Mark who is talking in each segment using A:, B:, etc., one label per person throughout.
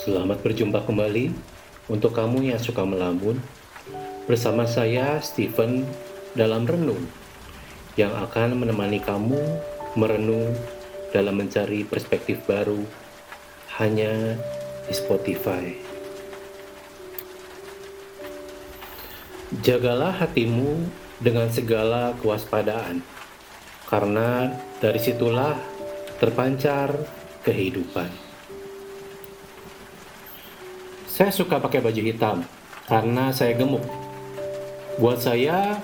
A: Selamat berjumpa kembali untuk kamu yang suka melamun bersama saya Stephen dalam renung yang akan menemani kamu merenung dalam mencari perspektif baru hanya di Spotify. Jagalah hatimu dengan segala kewaspadaan, karena dari situlah terpancar kehidupan. Saya suka pakai baju hitam karena saya gemuk. Buat saya,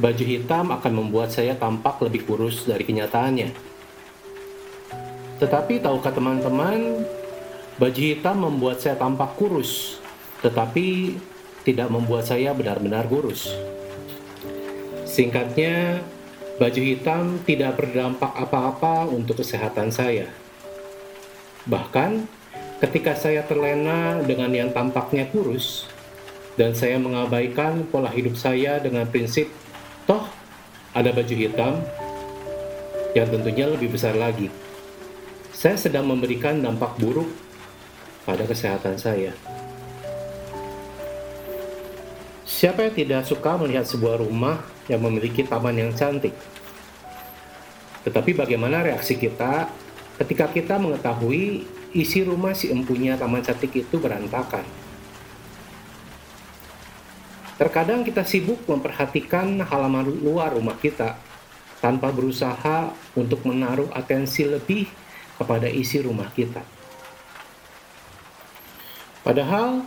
A: baju hitam akan membuat saya tampak lebih kurus dari kenyataannya. Tetapi tahukah teman-teman, baju hitam membuat saya tampak kurus, tetapi tidak membuat saya benar-benar kurus. Singkatnya, baju hitam tidak berdampak apa-apa untuk kesehatan saya. Bahkan, Ketika saya terlena dengan yang tampaknya kurus, dan saya mengabaikan pola hidup saya dengan prinsip, toh ada baju hitam yang tentunya lebih besar lagi. Saya sedang memberikan dampak buruk pada kesehatan saya. Siapa yang tidak suka melihat sebuah rumah yang memiliki taman yang cantik? Tetapi bagaimana reaksi kita ketika kita mengetahui isi rumah si empunya taman cantik itu berantakan. Terkadang kita sibuk memperhatikan halaman luar rumah kita tanpa berusaha untuk menaruh atensi lebih kepada isi rumah kita. Padahal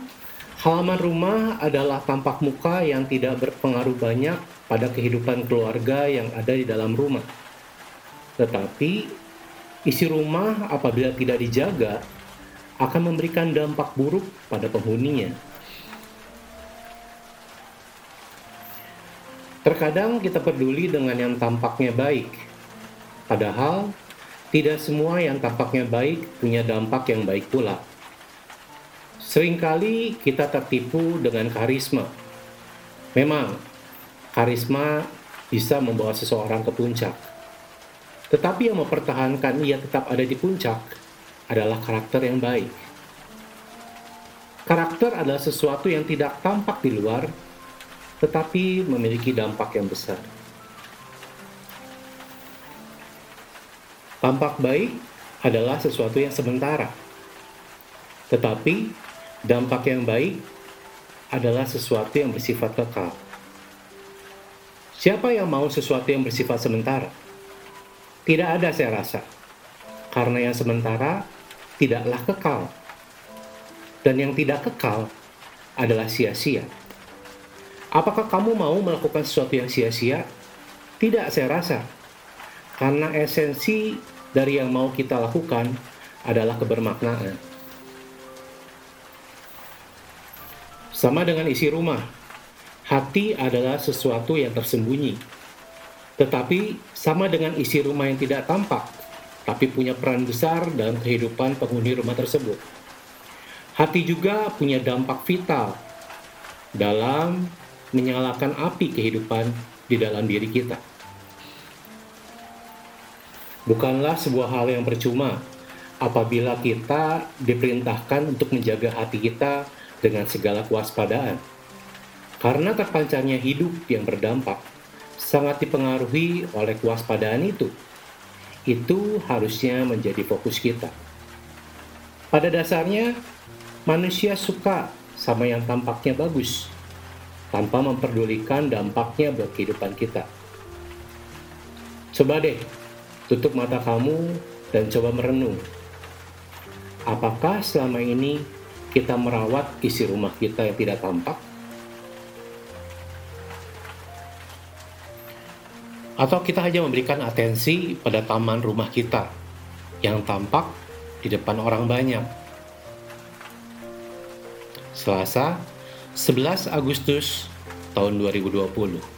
A: halaman rumah adalah tampak muka yang tidak berpengaruh banyak pada kehidupan keluarga yang ada di dalam rumah. Tetapi Isi rumah apabila tidak dijaga akan memberikan dampak buruk pada penghuninya. Terkadang kita peduli dengan yang tampaknya baik, padahal tidak semua yang tampaknya baik punya dampak yang baik pula. Seringkali kita tertipu dengan karisma. Memang, karisma bisa membawa seseorang ke puncak tetapi yang mempertahankan ia tetap ada di puncak adalah karakter yang baik. Karakter adalah sesuatu yang tidak tampak di luar, tetapi memiliki dampak yang besar. Tampak baik adalah sesuatu yang sementara, tetapi dampak yang baik adalah sesuatu yang bersifat kekal. Siapa yang mau sesuatu yang bersifat sementara? Tidak ada saya rasa. Karena yang sementara tidaklah kekal. Dan yang tidak kekal adalah sia-sia. Apakah kamu mau melakukan sesuatu yang sia-sia? Tidak saya rasa. Karena esensi dari yang mau kita lakukan adalah kebermaknaan. Sama dengan isi rumah, hati adalah sesuatu yang tersembunyi tetapi sama dengan isi rumah yang tidak tampak, tapi punya peran besar dalam kehidupan penghuni rumah tersebut. Hati juga punya dampak vital dalam menyalakan api kehidupan di dalam diri kita. Bukanlah sebuah hal yang percuma apabila kita diperintahkan untuk menjaga hati kita dengan segala kewaspadaan. Karena terpancarnya hidup yang berdampak sangat dipengaruhi oleh kewaspadaan itu. Itu harusnya menjadi fokus kita. Pada dasarnya, manusia suka sama yang tampaknya bagus, tanpa memperdulikan dampaknya buat kehidupan kita. Coba deh, tutup mata kamu dan coba merenung. Apakah selama ini kita merawat isi rumah kita yang tidak tampak? Atau kita hanya memberikan atensi pada taman rumah kita yang tampak di depan orang banyak. Selasa, 11 Agustus tahun 2020.